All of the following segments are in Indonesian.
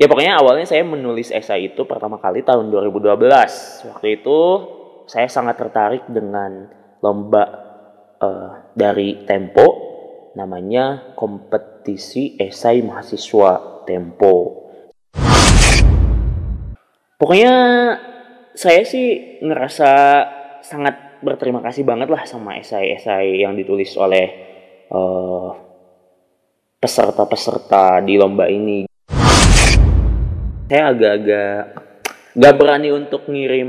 Ya pokoknya awalnya saya menulis esai itu pertama kali tahun 2012. Waktu itu saya sangat tertarik dengan lomba uh, dari Tempo namanya kompetisi esai mahasiswa Tempo. Pokoknya saya sih ngerasa sangat berterima kasih banget lah sama esai-esai yang ditulis oleh uh, peserta-peserta di lomba ini. Saya agak-agak gak berani untuk ngirim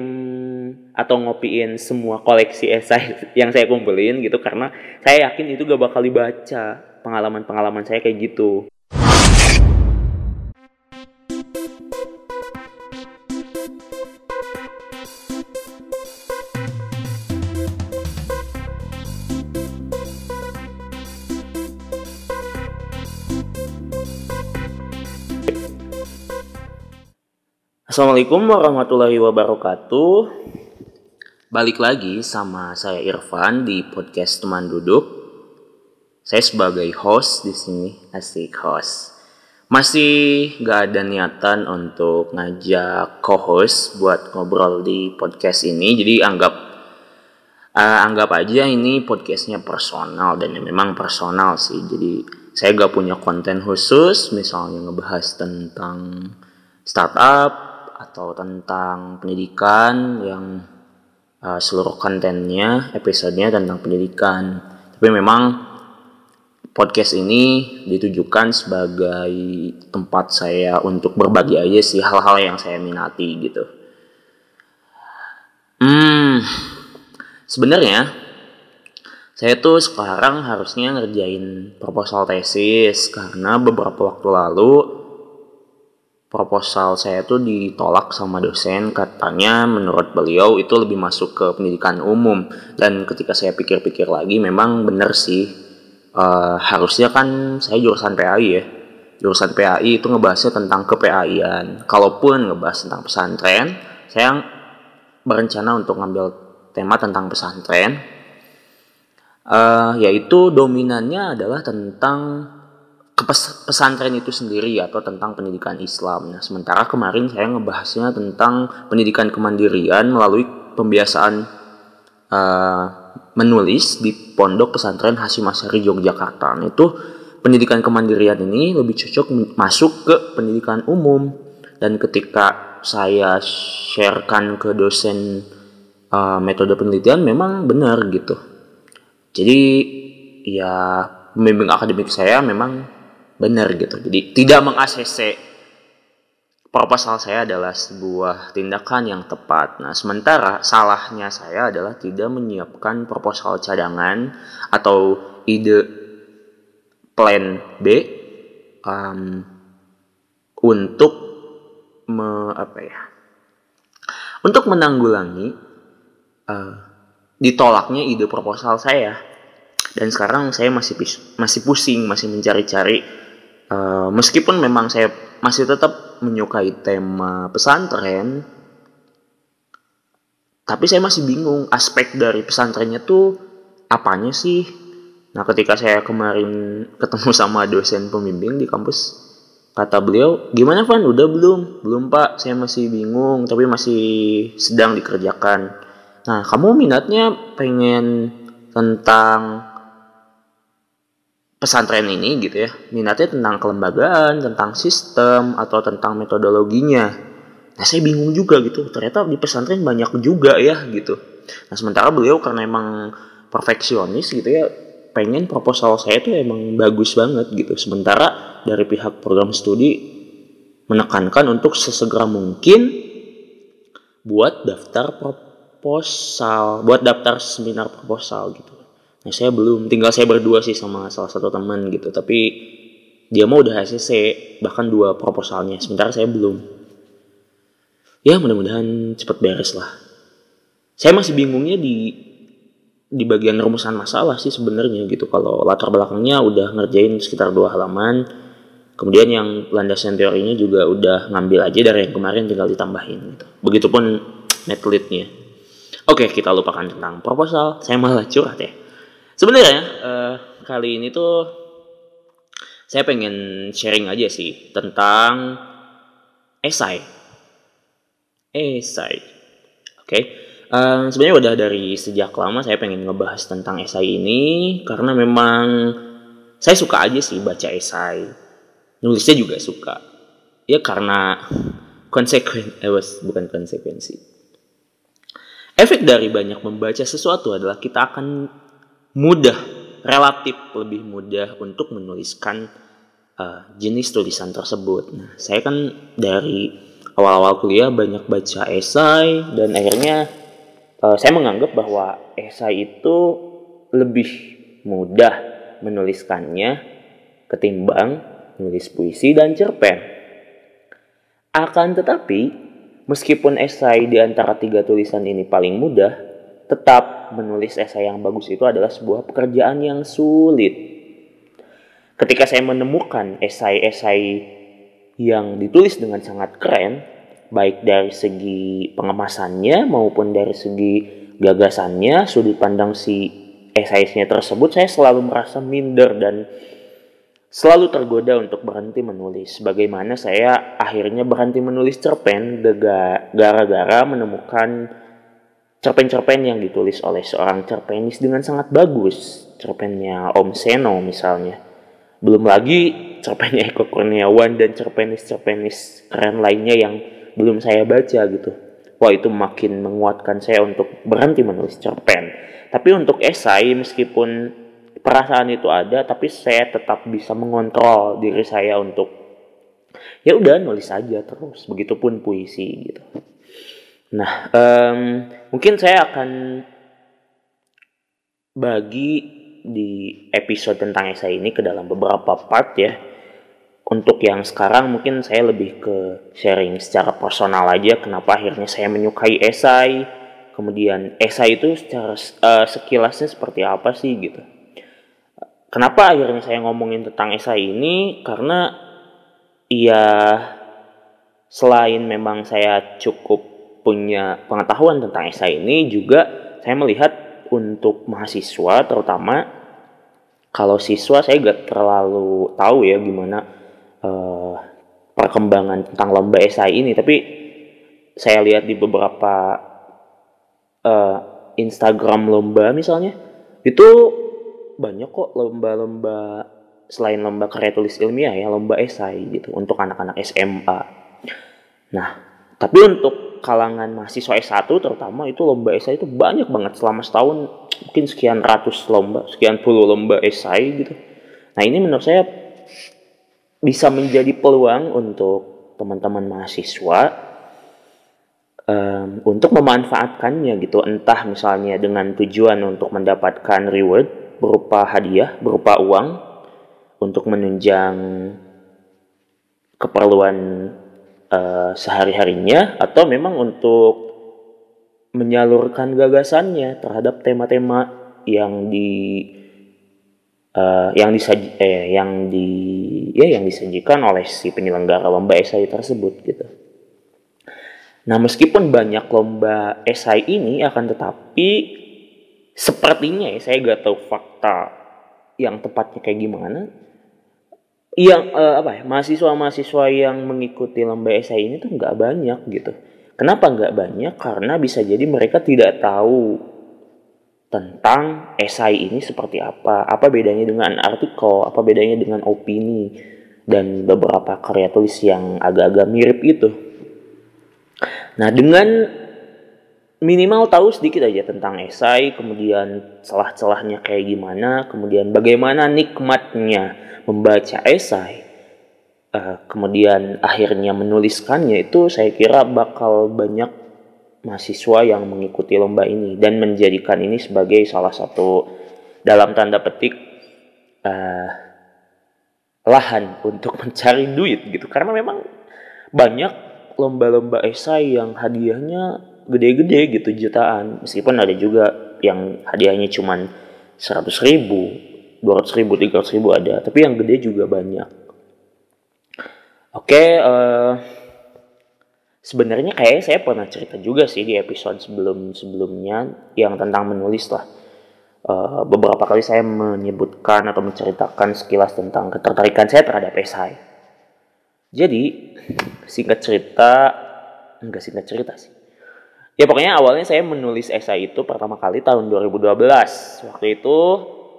atau ngopiin semua koleksi esai yang saya kumpulin gitu karena saya yakin itu gak bakal dibaca pengalaman-pengalaman saya kayak gitu. Assalamualaikum warahmatullahi wabarakatuh. Balik lagi sama saya Irfan di podcast teman duduk. Saya sebagai host di sini, asik host. Masih gak ada niatan untuk ngajak co-host buat ngobrol di podcast ini. Jadi anggap uh, anggap aja ini podcastnya personal dan memang personal sih. Jadi saya gak punya konten khusus, misalnya ngebahas tentang startup atau tentang pendidikan yang uh, seluruh kontennya, episodenya tentang pendidikan. Tapi memang podcast ini ditujukan sebagai tempat saya untuk berbagi aja sih hal-hal yang saya minati gitu. Hmm, sebenarnya saya tuh sekarang harusnya ngerjain proposal tesis karena beberapa waktu lalu proposal saya tuh ditolak sama dosen. Katanya menurut beliau itu lebih masuk ke pendidikan umum. Dan ketika saya pikir-pikir lagi memang benar sih. Uh, harusnya kan saya jurusan PAI ya. Jurusan PAI itu ngebahasnya tentang kePAIan kalaupun ngebahas tentang pesantren saya berencana untuk ngambil tema tentang pesantren. Uh, yaitu dominannya adalah tentang ke pesantren itu sendiri atau tentang pendidikan Islam. Nah, sementara kemarin saya ngebahasnya tentang pendidikan kemandirian melalui pembiasaan uh, menulis di Pondok Pesantren Hasim Asyari Yogyakarta. Nah, itu pendidikan kemandirian ini lebih cocok masuk ke pendidikan umum dan ketika saya sharekan ke dosen uh, metode penelitian memang benar gitu. Jadi ya pembimbing akademik saya memang benar gitu. Jadi tidak meng-ACC proposal saya adalah sebuah tindakan yang tepat. Nah, sementara salahnya saya adalah tidak menyiapkan proposal cadangan atau ide plan B um, untuk me, apa ya? Untuk menanggulangi uh, ditolaknya ide proposal saya. Dan sekarang saya masih masih pusing, masih mencari-cari Eh, meskipun memang saya masih tetap menyukai tema pesantren, tapi saya masih bingung aspek dari pesantrennya tuh apanya sih. Nah, ketika saya kemarin ketemu sama dosen pembimbing di kampus, kata beliau, "Gimana, Van? Udah belum?" "Belum, Pak. Saya masih bingung, tapi masih sedang dikerjakan." Nah, kamu minatnya pengen tentang pesantren ini gitu ya minatnya tentang kelembagaan tentang sistem atau tentang metodologinya. Nah saya bingung juga gitu ternyata di pesantren banyak juga ya gitu. Nah sementara beliau karena emang perfeksionis gitu ya pengen proposal saya tuh emang bagus banget gitu. Sementara dari pihak program studi menekankan untuk sesegera mungkin buat daftar proposal buat daftar seminar proposal gitu Nah saya belum, tinggal saya berdua sih sama salah satu teman gitu. Tapi dia mau udah ACC, bahkan dua proposalnya. Sementara saya belum. Ya mudah-mudahan cepet beres lah. Saya masih bingungnya di di bagian rumusan masalah sih sebenarnya gitu. Kalau latar belakangnya udah ngerjain sekitar dua halaman. Kemudian yang landasan teorinya juga udah ngambil aja dari yang kemarin tinggal ditambahin gitu. Begitupun metodenya. Oke, kita lupakan tentang proposal. Saya malah curhat ya. Sebenarnya uh, kali ini tuh saya pengen sharing aja sih tentang esai. Esai. Oke. Okay. Uh, sebenarnya udah dari sejak lama saya pengen ngebahas tentang esai ini karena memang saya suka aja sih baca esai. Nulisnya juga suka. Ya karena konsekuen eh bukan konsekuensi. Efek dari banyak membaca sesuatu adalah kita akan mudah, relatif lebih mudah untuk menuliskan uh, jenis tulisan tersebut. Nah, saya kan dari awal-awal kuliah banyak baca esai dan akhirnya uh, saya menganggap bahwa esai itu lebih mudah menuliskannya ketimbang menulis puisi dan cerpen. Akan tetapi, meskipun esai di antara tiga tulisan ini paling mudah, tetap menulis esai yang bagus itu adalah sebuah pekerjaan yang sulit. Ketika saya menemukan esai-esai yang ditulis dengan sangat keren, baik dari segi pengemasannya maupun dari segi gagasannya, sudut pandang si esainya tersebut, saya selalu merasa minder dan selalu tergoda untuk berhenti menulis. Bagaimana saya akhirnya berhenti menulis cerpen gara-gara menemukan cerpen-cerpen yang ditulis oleh seorang cerpenis dengan sangat bagus. Cerpennya Om Seno misalnya. Belum lagi cerpennya Eko Kurniawan dan cerpenis-cerpenis keren lainnya yang belum saya baca gitu. Wah itu makin menguatkan saya untuk berhenti menulis cerpen. Tapi untuk esai meskipun perasaan itu ada tapi saya tetap bisa mengontrol diri saya untuk ya udah nulis aja terus begitupun puisi gitu nah um, mungkin saya akan bagi di episode tentang esai ini ke dalam beberapa part ya. Untuk yang sekarang mungkin saya lebih ke sharing secara personal aja kenapa akhirnya saya menyukai esai. Kemudian esai itu secara uh, sekilasnya seperti apa sih gitu. Kenapa akhirnya saya ngomongin tentang esai ini? Karena ya selain memang saya cukup punya pengetahuan tentang esai ini juga saya melihat untuk mahasiswa terutama kalau siswa saya gak terlalu tahu ya gimana uh, perkembangan tentang lomba esai ini tapi saya lihat di beberapa uh, Instagram lomba misalnya itu banyak kok lomba-lomba selain lomba karya tulis ilmiah ya lomba esai gitu untuk anak-anak SMA. Nah, tapi untuk kalangan mahasiswa S1 terutama itu lomba esai itu banyak banget selama setahun mungkin sekian ratus lomba, sekian puluh lomba esai gitu. Nah, ini menurut saya bisa menjadi peluang untuk teman-teman mahasiswa um, untuk memanfaatkannya gitu entah misalnya dengan tujuan untuk mendapatkan reward berupa hadiah, berupa uang untuk menunjang keperluan uh, sehari-harinya atau memang untuk menyalurkan gagasannya terhadap tema-tema yang di uh, yang disaji eh, yang di ya yang disajikan oleh si penyelenggara lomba esai tersebut gitu. Nah, meskipun banyak lomba esai ini akan tetapi sepertinya ya saya gak tahu fakta yang tepatnya kayak gimana yang uh, apa ya mahasiswa-mahasiswa yang mengikuti lomba esai ini tuh nggak banyak gitu. Kenapa nggak banyak? Karena bisa jadi mereka tidak tahu tentang esai ini seperti apa. Apa bedanya dengan artikel? Apa bedanya dengan opini? Dan beberapa karya tulis yang agak-agak mirip itu. Nah dengan minimal tahu sedikit aja tentang esai, kemudian celah-celahnya kayak gimana, kemudian bagaimana nikmatnya membaca esai, uh, kemudian akhirnya menuliskannya itu saya kira bakal banyak mahasiswa yang mengikuti lomba ini dan menjadikan ini sebagai salah satu dalam tanda petik uh, lahan untuk mencari duit gitu. Karena memang banyak lomba-lomba esai yang hadiahnya gede-gede gitu jutaan. Meskipun ada juga yang hadiahnya cuman seratus ribu dua ratus ribu tiga ratus ribu ada tapi yang gede juga banyak. Oke okay, uh, eh, sebenarnya kayak saya pernah cerita juga sih di episode sebelum sebelumnya yang tentang menulis lah. Uh, beberapa kali saya menyebutkan atau menceritakan sekilas tentang ketertarikan saya terhadap esai. Jadi singkat cerita enggak singkat cerita sih. Ya pokoknya awalnya saya menulis esai itu pertama kali tahun 2012 waktu itu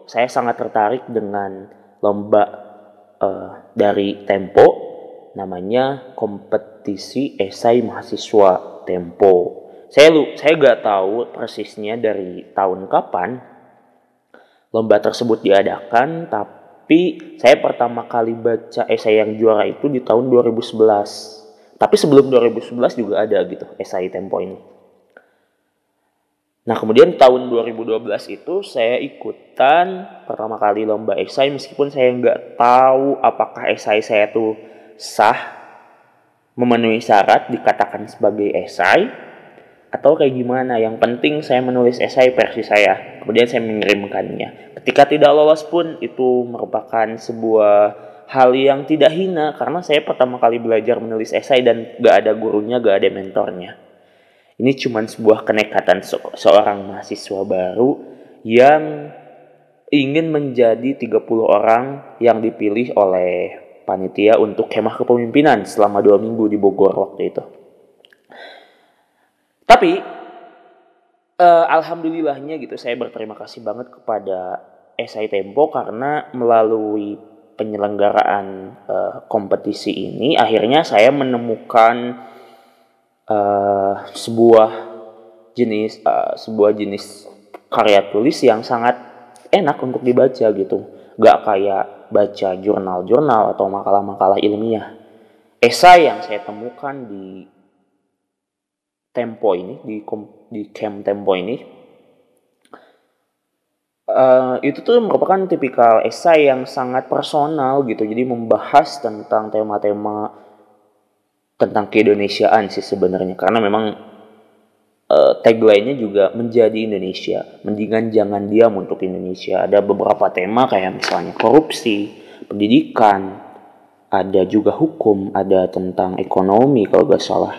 saya sangat tertarik dengan lomba uh, dari Tempo namanya kompetisi esai mahasiswa Tempo. Saya lu saya gak tahu persisnya dari tahun kapan lomba tersebut diadakan tapi saya pertama kali baca esai yang juara itu di tahun 2011 tapi sebelum 2011 juga ada gitu esai Tempo ini Nah kemudian tahun 2012 itu saya ikutan pertama kali lomba esai meskipun saya nggak tahu apakah esai saya itu sah memenuhi syarat dikatakan sebagai esai atau kayak gimana. Yang penting saya menulis esai versi saya. Kemudian saya mengirimkannya. Ketika tidak lolos pun itu merupakan sebuah hal yang tidak hina karena saya pertama kali belajar menulis esai dan gak ada gurunya, gak ada mentornya. Ini cuma sebuah kenekatan se seorang mahasiswa baru yang ingin menjadi 30 orang yang dipilih oleh panitia untuk kemah kepemimpinan selama dua minggu di Bogor waktu itu. Tapi uh, alhamdulillahnya gitu saya berterima kasih banget kepada SI Tempo karena melalui penyelenggaraan uh, kompetisi ini akhirnya saya menemukan uh, sebuah jenis uh, sebuah jenis karya tulis yang sangat enak untuk dibaca gitu. Gak kayak baca jurnal-jurnal atau makalah-makalah ilmiah. Esai yang saya temukan di Tempo ini di di camp Tempo ini uh, itu tuh merupakan tipikal esai yang sangat personal gitu. Jadi membahas tentang tema-tema tentang keindonesiaan sih sebenarnya. Karena memang uh, tagline-nya juga menjadi Indonesia. Mendingan jangan diam untuk Indonesia. Ada beberapa tema kayak misalnya korupsi pendidikan ada juga hukum ada tentang ekonomi kalau gak salah.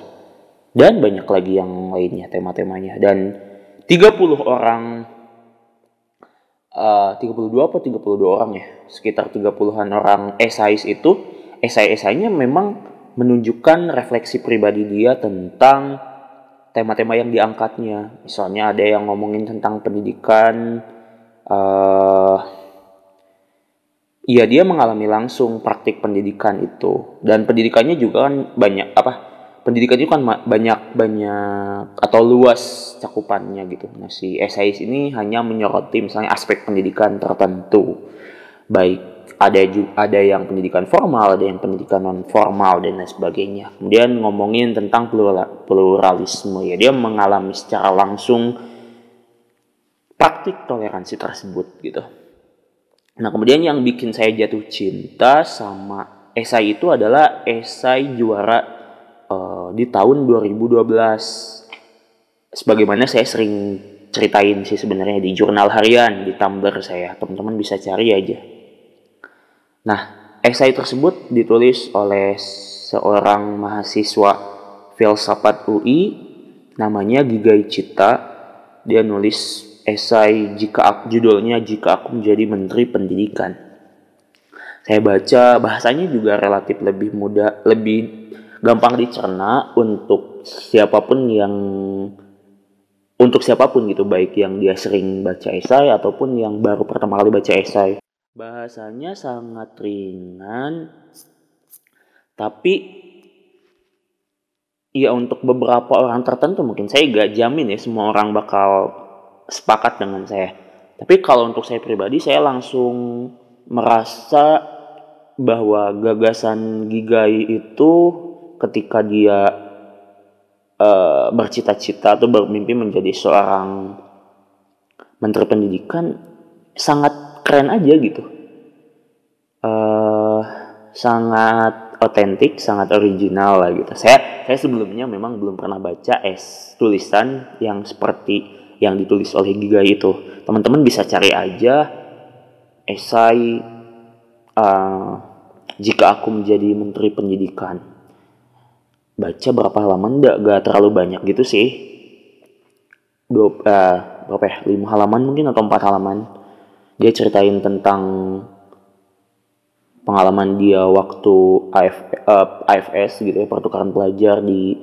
Dan banyak lagi yang lainnya tema-temanya. Dan 30 orang uh, 32 apa 32 orang ya? Sekitar 30-an orang esais itu. Esai-esainya memang menunjukkan refleksi pribadi dia tentang tema-tema yang diangkatnya. Misalnya ada yang ngomongin tentang pendidikan, uh, ya dia mengalami langsung praktik pendidikan itu dan pendidikannya juga kan banyak apa? Pendidikan itu kan banyak banyak atau luas cakupannya gitu. Nah si SIS ini hanya menyoroti misalnya aspek pendidikan tertentu, baik ada juga ada yang pendidikan formal, ada yang pendidikan non formal dan lain sebagainya. Kemudian ngomongin tentang plural, pluralisme ya dia mengalami secara langsung praktik toleransi tersebut gitu. Nah kemudian yang bikin saya jatuh cinta sama esai itu adalah esai juara uh, di tahun 2012. Sebagaimana saya sering ceritain sih sebenarnya di jurnal harian di Tumblr saya, teman-teman bisa cari aja Nah, esai tersebut ditulis oleh seorang mahasiswa filsafat UI namanya Gigai Cita. Dia nulis esai jika aku, judulnya jika aku menjadi menteri pendidikan. Saya baca bahasanya juga relatif lebih mudah, lebih gampang dicerna untuk siapa pun yang untuk siapa pun gitu baik yang dia sering baca esai ataupun yang baru pertama kali baca esai bahasanya sangat ringan tapi ya untuk beberapa orang tertentu mungkin. Saya gak jamin ya semua orang bakal sepakat dengan saya. Tapi kalau untuk saya pribadi saya langsung merasa bahwa gagasan Gigai itu ketika dia uh, bercita-cita atau bermimpi menjadi seorang menteri pendidikan sangat keren aja gitu. Uh, sangat otentik sangat original lah gitu. Saya saya sebelumnya memang belum pernah baca es tulisan yang seperti yang ditulis oleh Giga itu. Teman-teman bisa cari aja esai uh, jika aku menjadi menteri pendidikan. Baca berapa halaman? Enggak gak terlalu banyak gitu sih. Dua uh, berapa ya? Lima halaman mungkin atau empat halaman dia ceritain tentang pengalaman dia waktu AF, uh, eh, AFS gitu ya pertukaran pelajar di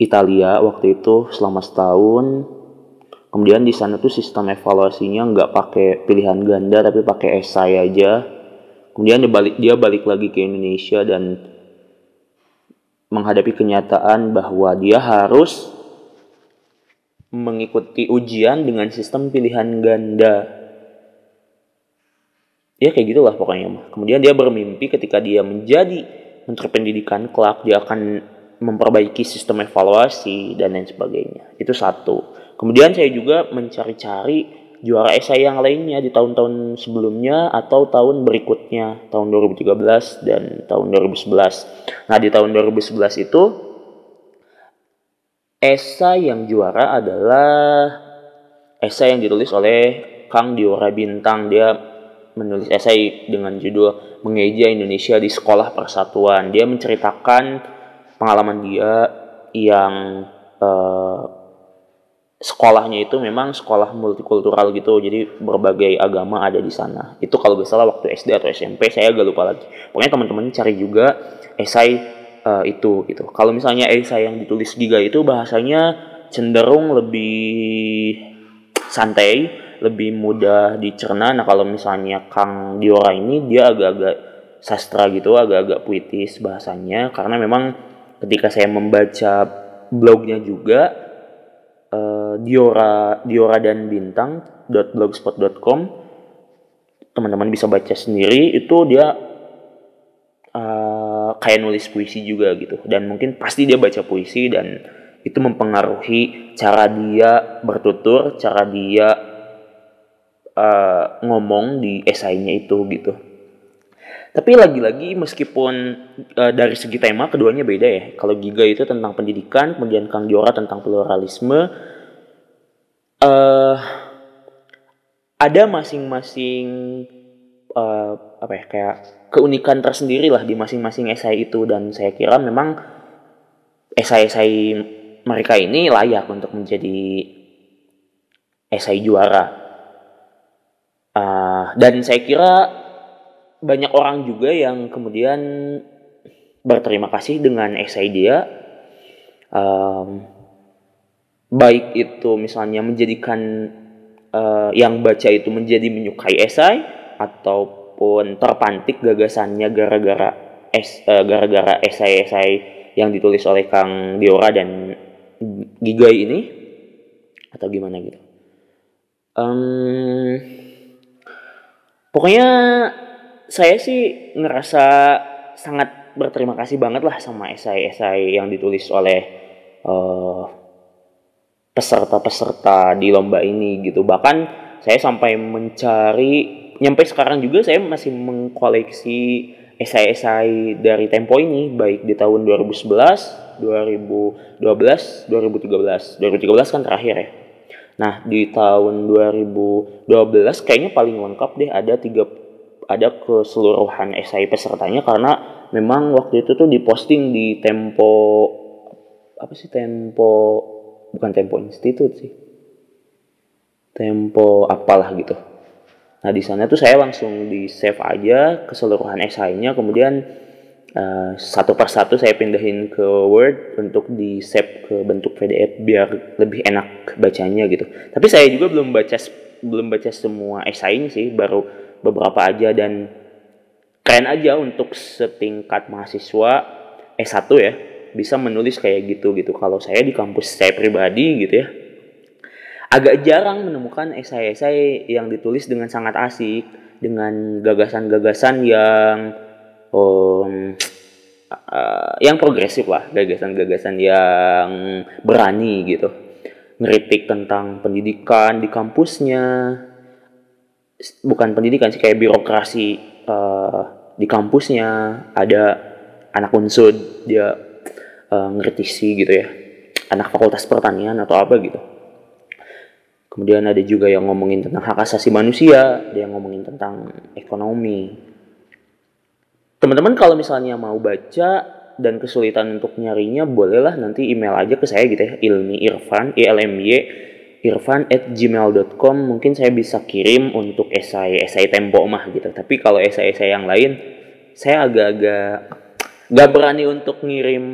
Italia waktu itu selama setahun. Kemudian di sana tuh sistem evaluasinya nggak pakai pilihan ganda tapi pakai esai aja. Kemudian dia balik dia balik lagi ke Indonesia dan menghadapi kenyataan bahwa dia harus mengikuti ujian dengan sistem pilihan ganda ya kayak gitulah pokoknya mah. Kemudian dia bermimpi ketika dia menjadi menteri pendidikan kelak dia akan memperbaiki sistem evaluasi dan lain sebagainya. Itu satu. Kemudian saya juga mencari-cari juara esai yang lainnya di tahun-tahun sebelumnya atau tahun berikutnya tahun 2013 dan tahun 2011 nah di tahun 2011 itu esai yang juara adalah esai yang ditulis oleh Kang Diora Bintang. Dia menulis esai dengan judul Mengeja Indonesia di Sekolah Persatuan. Dia menceritakan pengalaman dia yang uh, sekolahnya itu memang sekolah multikultural gitu, jadi berbagai agama ada di sana. Itu kalau gak salah waktu SD atau SMP, saya agak lupa lagi. Pokoknya teman-teman cari juga esai uh, itu gitu. Kalau misalnya esai yang ditulis Giga itu bahasanya cenderung lebih santai, lebih mudah dicerna. Nah kalau misalnya Kang Diora ini dia agak-agak sastra gitu, agak-agak puitis bahasanya karena memang ketika saya membaca blognya juga uh, Diora Diora dan Bintang .blogspot.com teman-teman bisa baca sendiri itu dia uh, kayak nulis puisi juga gitu dan mungkin pasti dia baca puisi dan itu mempengaruhi cara dia bertutur, cara dia uh, ngomong di esainya itu gitu. Tapi lagi-lagi meskipun uh, dari segi tema keduanya beda ya. Kalau Giga itu tentang pendidikan, kemudian Kang Diora tentang pluralisme. Uh, ada masing-masing uh, apa ya kayak keunikan tersendiri lah di masing-masing esai itu dan saya kira memang esai-esai mereka ini layak untuk menjadi esai juara dan saya kira banyak orang juga yang kemudian berterima kasih dengan esai dia. Um, baik itu misalnya menjadikan uh, yang baca itu menjadi menyukai esai ataupun terpantik gagasannya gara-gara es uh, gara-gara esai-esai yang ditulis oleh Kang Diora dan Gigai ini atau gimana gitu. Um, pokoknya saya sih ngerasa sangat berterima kasih banget lah sama esai-esai yang ditulis oleh uh, peserta-peserta di lomba ini gitu bahkan saya sampai mencari nyampe sekarang juga saya masih mengkoleksi esai-esai dari Tempo ini baik di tahun 2011, 2012, 2013. 2013 kan terakhir ya. Nah, di tahun 2012 kayaknya paling lengkap deh ada tiga ada keseluruhan esai pesertanya karena memang waktu itu tuh diposting di Tempo apa sih Tempo bukan Tempo Institute sih. Tempo apalah gitu. Nah, di sana tuh saya langsung di save aja keseluruhan esainya kemudian uh, satu persatu saya pindahin ke Word untuk di save ke bentuk PDF biar lebih enak bacanya gitu. Tapi saya juga belum baca belum baca semua esainya sih, baru beberapa aja dan keren aja untuk setingkat mahasiswa S1 ya bisa menulis kayak gitu gitu. Kalau saya di kampus saya pribadi gitu ya agak jarang menemukan esai-esai yang ditulis dengan sangat asik dengan gagasan-gagasan yang um, uh, yang progresif lah gagasan-gagasan yang berani gitu. Ngeritik tentang pendidikan di kampusnya. Bukan pendidikan sih kayak birokrasi uh, di kampusnya. Ada anak unsur dia uh, ngeritisi gitu ya. Anak fakultas pertanian atau apa gitu. Kemudian ada juga yang ngomongin tentang hak asasi manusia dia yang ngomongin tentang ekonomi teman-teman kalau misalnya mau baca dan kesulitan untuk nyarinya bolehlah nanti email aja ke saya gitu ya. Ilmi irfan ilmy irfan at gmail.com mungkin saya bisa kirim untuk esai esai tempo mah gitu. Tapi kalau esai esai yang lain saya agak-agak gak berani untuk ngirim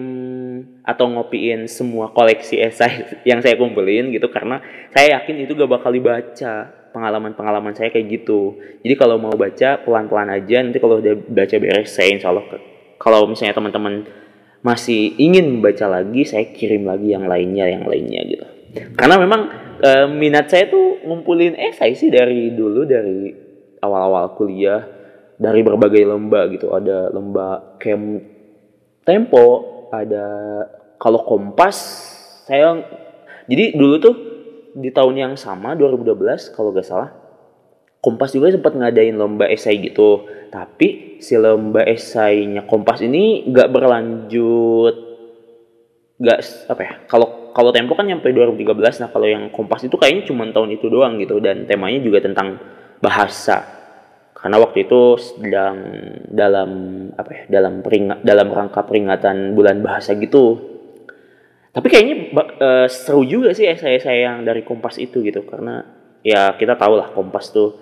atau ngopiin semua koleksi esai yang saya kumpulin gitu. Karena saya yakin itu gak bakal dibaca pengalaman-pengalaman saya kayak gitu. Jadi kalau mau baca pelan-pelan aja. Nanti kalau udah baca beres saya insya Allah kalau misalnya teman-teman masih ingin membaca lagi saya kirim lagi yang lainnya yang lainnya gitu. Karena memang e, minat saya tuh ngumpulin esai sih dari dulu dari awal-awal kuliah dari berbagai lomba gitu. Ada lomba camp tempo ada kalau kompas saya jadi dulu tuh di tahun yang sama 2012 kalau gak salah Kompas juga sempat ngadain lomba esai gitu. Tapi si lomba esainya Kompas ini gak berlanjut gak apa ya kalau kalau Tempo kan nyampe 2013 nah kalau yang Kompas itu kayaknya cuma tahun itu doang gitu dan temanya juga tentang bahasa. Karena waktu itu sedang dalam apa ya dalam peringat dalam rangka peringatan bulan bahasa gitu tapi kayaknya uh, seru juga sih saya-saya yang dari Kompas itu gitu karena ya kita tahu lah Kompas tuh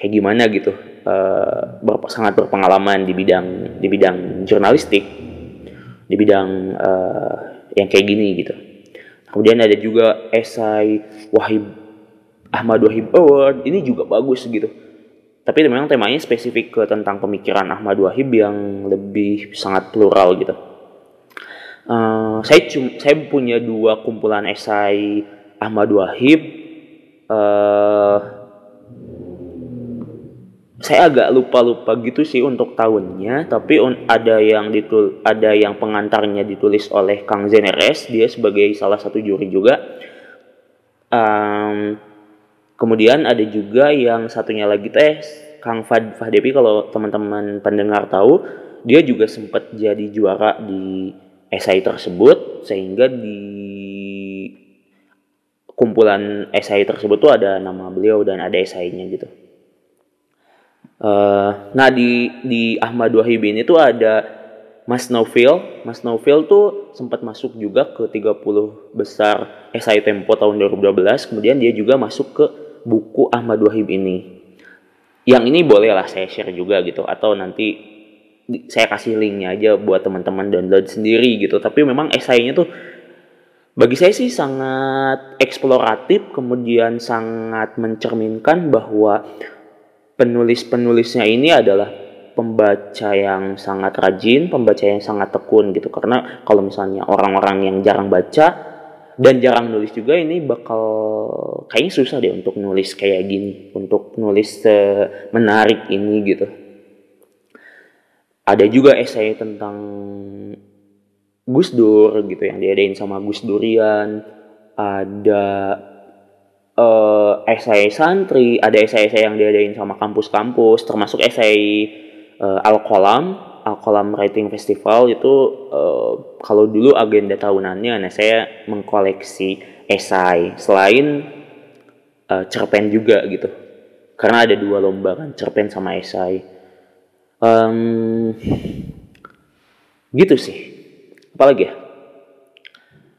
kayak gimana gitu uh, ber sangat berpengalaman di bidang di bidang jurnalistik di bidang uh, yang kayak gini gitu. Kemudian ada juga esai Wahib Ahmad Wahib Award ini juga bagus gitu. Tapi memang temanya spesifik ke tentang pemikiran Ahmad Wahib yang lebih sangat plural gitu uh, saya cum saya punya dua kumpulan esai Ahmad Wahib. Uh, saya agak lupa-lupa gitu sih untuk tahunnya tapi ada yang ditul ada yang pengantarnya ditulis oleh Kang Zeneres dia sebagai salah satu juri juga. Um, kemudian ada juga yang satunya lagi teh Kang Fad Fahdepi kalau teman-teman pendengar tahu dia juga sempat jadi juara di esai tersebut sehingga di kumpulan esai tersebut tuh ada nama beliau dan ada esainya gitu. Uh, nah di di Ahmad Wahib ini tuh ada Mas Novel. Mas Novel tuh sempat masuk juga ke 30 besar esai Tempo tahun 2012. Kemudian dia juga masuk ke buku Ahmad Wahib ini. Yang ini boleh lah saya share juga gitu atau nanti saya kasih linknya aja buat teman-teman download sendiri gitu. Tapi memang esainya tuh bagi saya sih sangat eksploratif kemudian sangat mencerminkan bahwa penulis-penulisnya ini adalah pembaca yang sangat rajin, pembaca yang sangat tekun gitu. Karena kalau misalnya orang-orang yang jarang baca dan jarang nulis juga ini bakal kayaknya susah deh untuk nulis kayak gini, untuk nulis menarik ini gitu ada juga esai tentang Gus Dur gitu yang diadain sama Gus Durian. Ada uh, esai santri ada esai-esai yang diadain sama kampus-kampus termasuk esai uh, Al-Qalam Al-Qalam Writing Festival itu uh, kalau dulu agenda tahunannya nah saya mengkoleksi esai. Selain uh, cerpen juga gitu. Karena ada dua lomba kan cerpen sama esai um, gitu sih. Apalagi ya?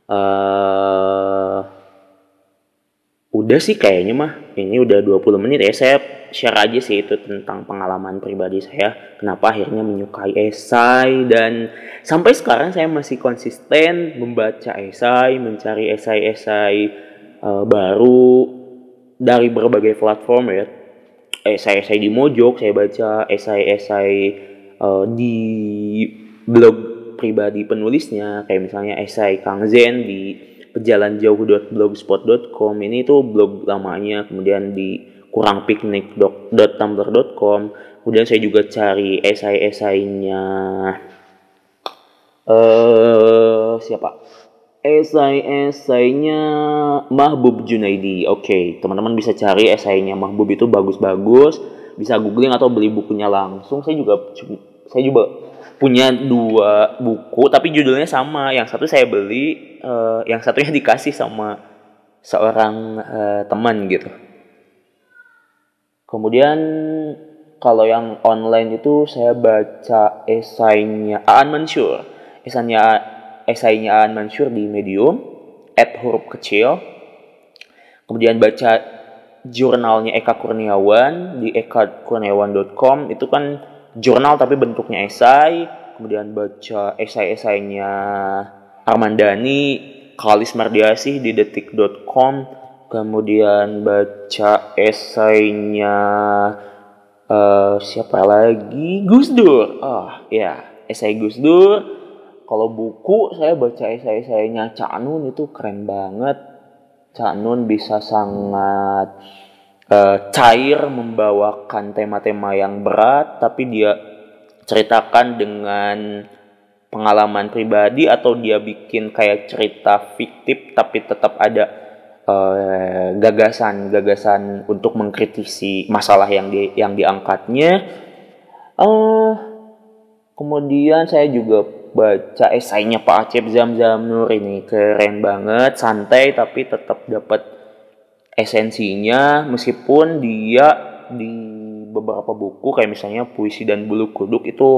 Uh, udah sih kayaknya mah. Ini udah 20 menit ya. Saya share aja sih itu tentang pengalaman pribadi saya. Kenapa akhirnya menyukai esai dan sampai sekarang saya masih konsisten membaca esai mencari esai-esai uh, baru dari berbagai platform ya esai-esai di Mojok, saya baca esai-esai uh, di blog pribadi penulisnya, kayak misalnya esai Kang Zen di pejalanjauh.blogspot.com ini tuh blog lamanya, kemudian di kurangpiknik.tumblr.com, kemudian saya juga cari esai-esainya uh, siapa? Esai-esainya Mahbub Junaidi. Oke, okay, teman-teman bisa cari esainya Mahbub itu bagus-bagus. Bisa googling atau beli bukunya langsung. Saya juga saya juga punya dua buku tapi judulnya sama. Yang satu saya beli, uh, yang satunya dikasih sama seorang uh, teman gitu. Kemudian kalau yang online itu saya baca esainya Aan Mansur. Esainya esainya Aan Mansur di Medium, at huruf kecil. kemudian baca jurnalnya Eka Kurniawan di ekakurniawan.com itu kan jurnal tapi bentuknya esai. Kemudian baca esai-esainya Armandani Kalis Mardiasih di detik.com kemudian baca esainya uh, siapa lagi? Gus Dur. Oh ya esai Gus Dur kalau buku saya baca esai-esainya Cak Nun itu keren banget Cak bisa sangat uh, cair membawakan tema-tema yang berat tapi dia ceritakan dengan pengalaman pribadi atau dia bikin kayak cerita fiktif tapi tetap ada eh, gagasan-gagasan uh, untuk mengkritisi masalah yang di yang diangkatnya. Uh, kemudian saya juga baca esainya Pak Acep Zam Zam Nur ini. Keren banget, santai tapi tetap dapat esensinya. Meskipun dia di beberapa buku kayak misalnya puisi dan bulu kuduk itu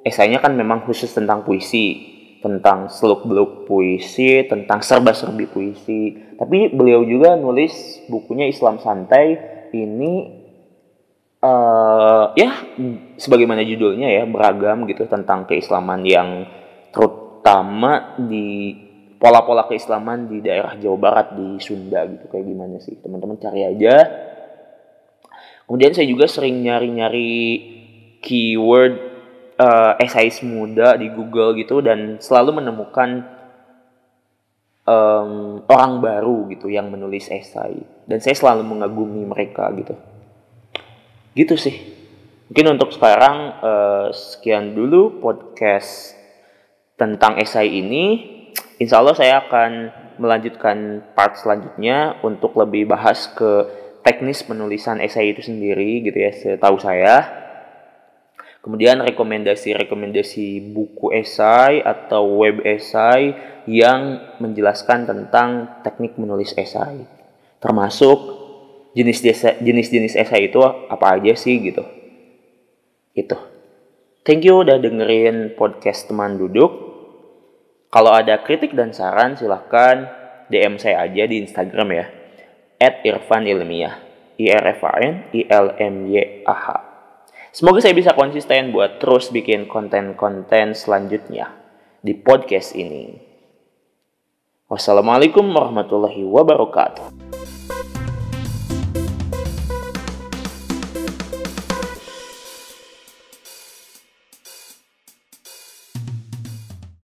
esainya kan memang khusus tentang puisi. Tentang seluk beluk puisi tentang serba serbi puisi. Tapi beliau juga nulis bukunya Islam santai. Ini uh, ya sebagaimana judulnya ya beragam gitu tentang keislaman yang terutama di pola-pola keislaman di daerah Jawa Barat di Sunda gitu. Kayak gimana sih? Teman-teman cari aja. Kemudian saya juga sering nyari-nyari keyword uh, esais muda di Google gitu dan selalu menemukan um, orang baru gitu yang menulis esai dan saya selalu mengagumi mereka gitu gitu sih. Mungkin untuk sekarang uh, sekian dulu podcast tentang esai ini. Insya Allah saya akan melanjutkan part selanjutnya untuk lebih bahas ke teknis penulisan esai itu sendiri gitu ya setahu saya. Kemudian rekomendasi-rekomendasi buku esai atau web esai yang menjelaskan tentang teknik menulis esai. Termasuk jenis jenis-jenis esai itu apa aja sih gitu. Itu. Thank you udah dengerin podcast teman duduk. Kalau ada kritik dan saran silahkan DM saya aja di Instagram ya. At Irfan Ilmiah. I R F A N I L M Y A H. Semoga saya bisa konsisten buat terus bikin konten-konten selanjutnya di podcast ini. Wassalamualaikum warahmatullahi wabarakatuh.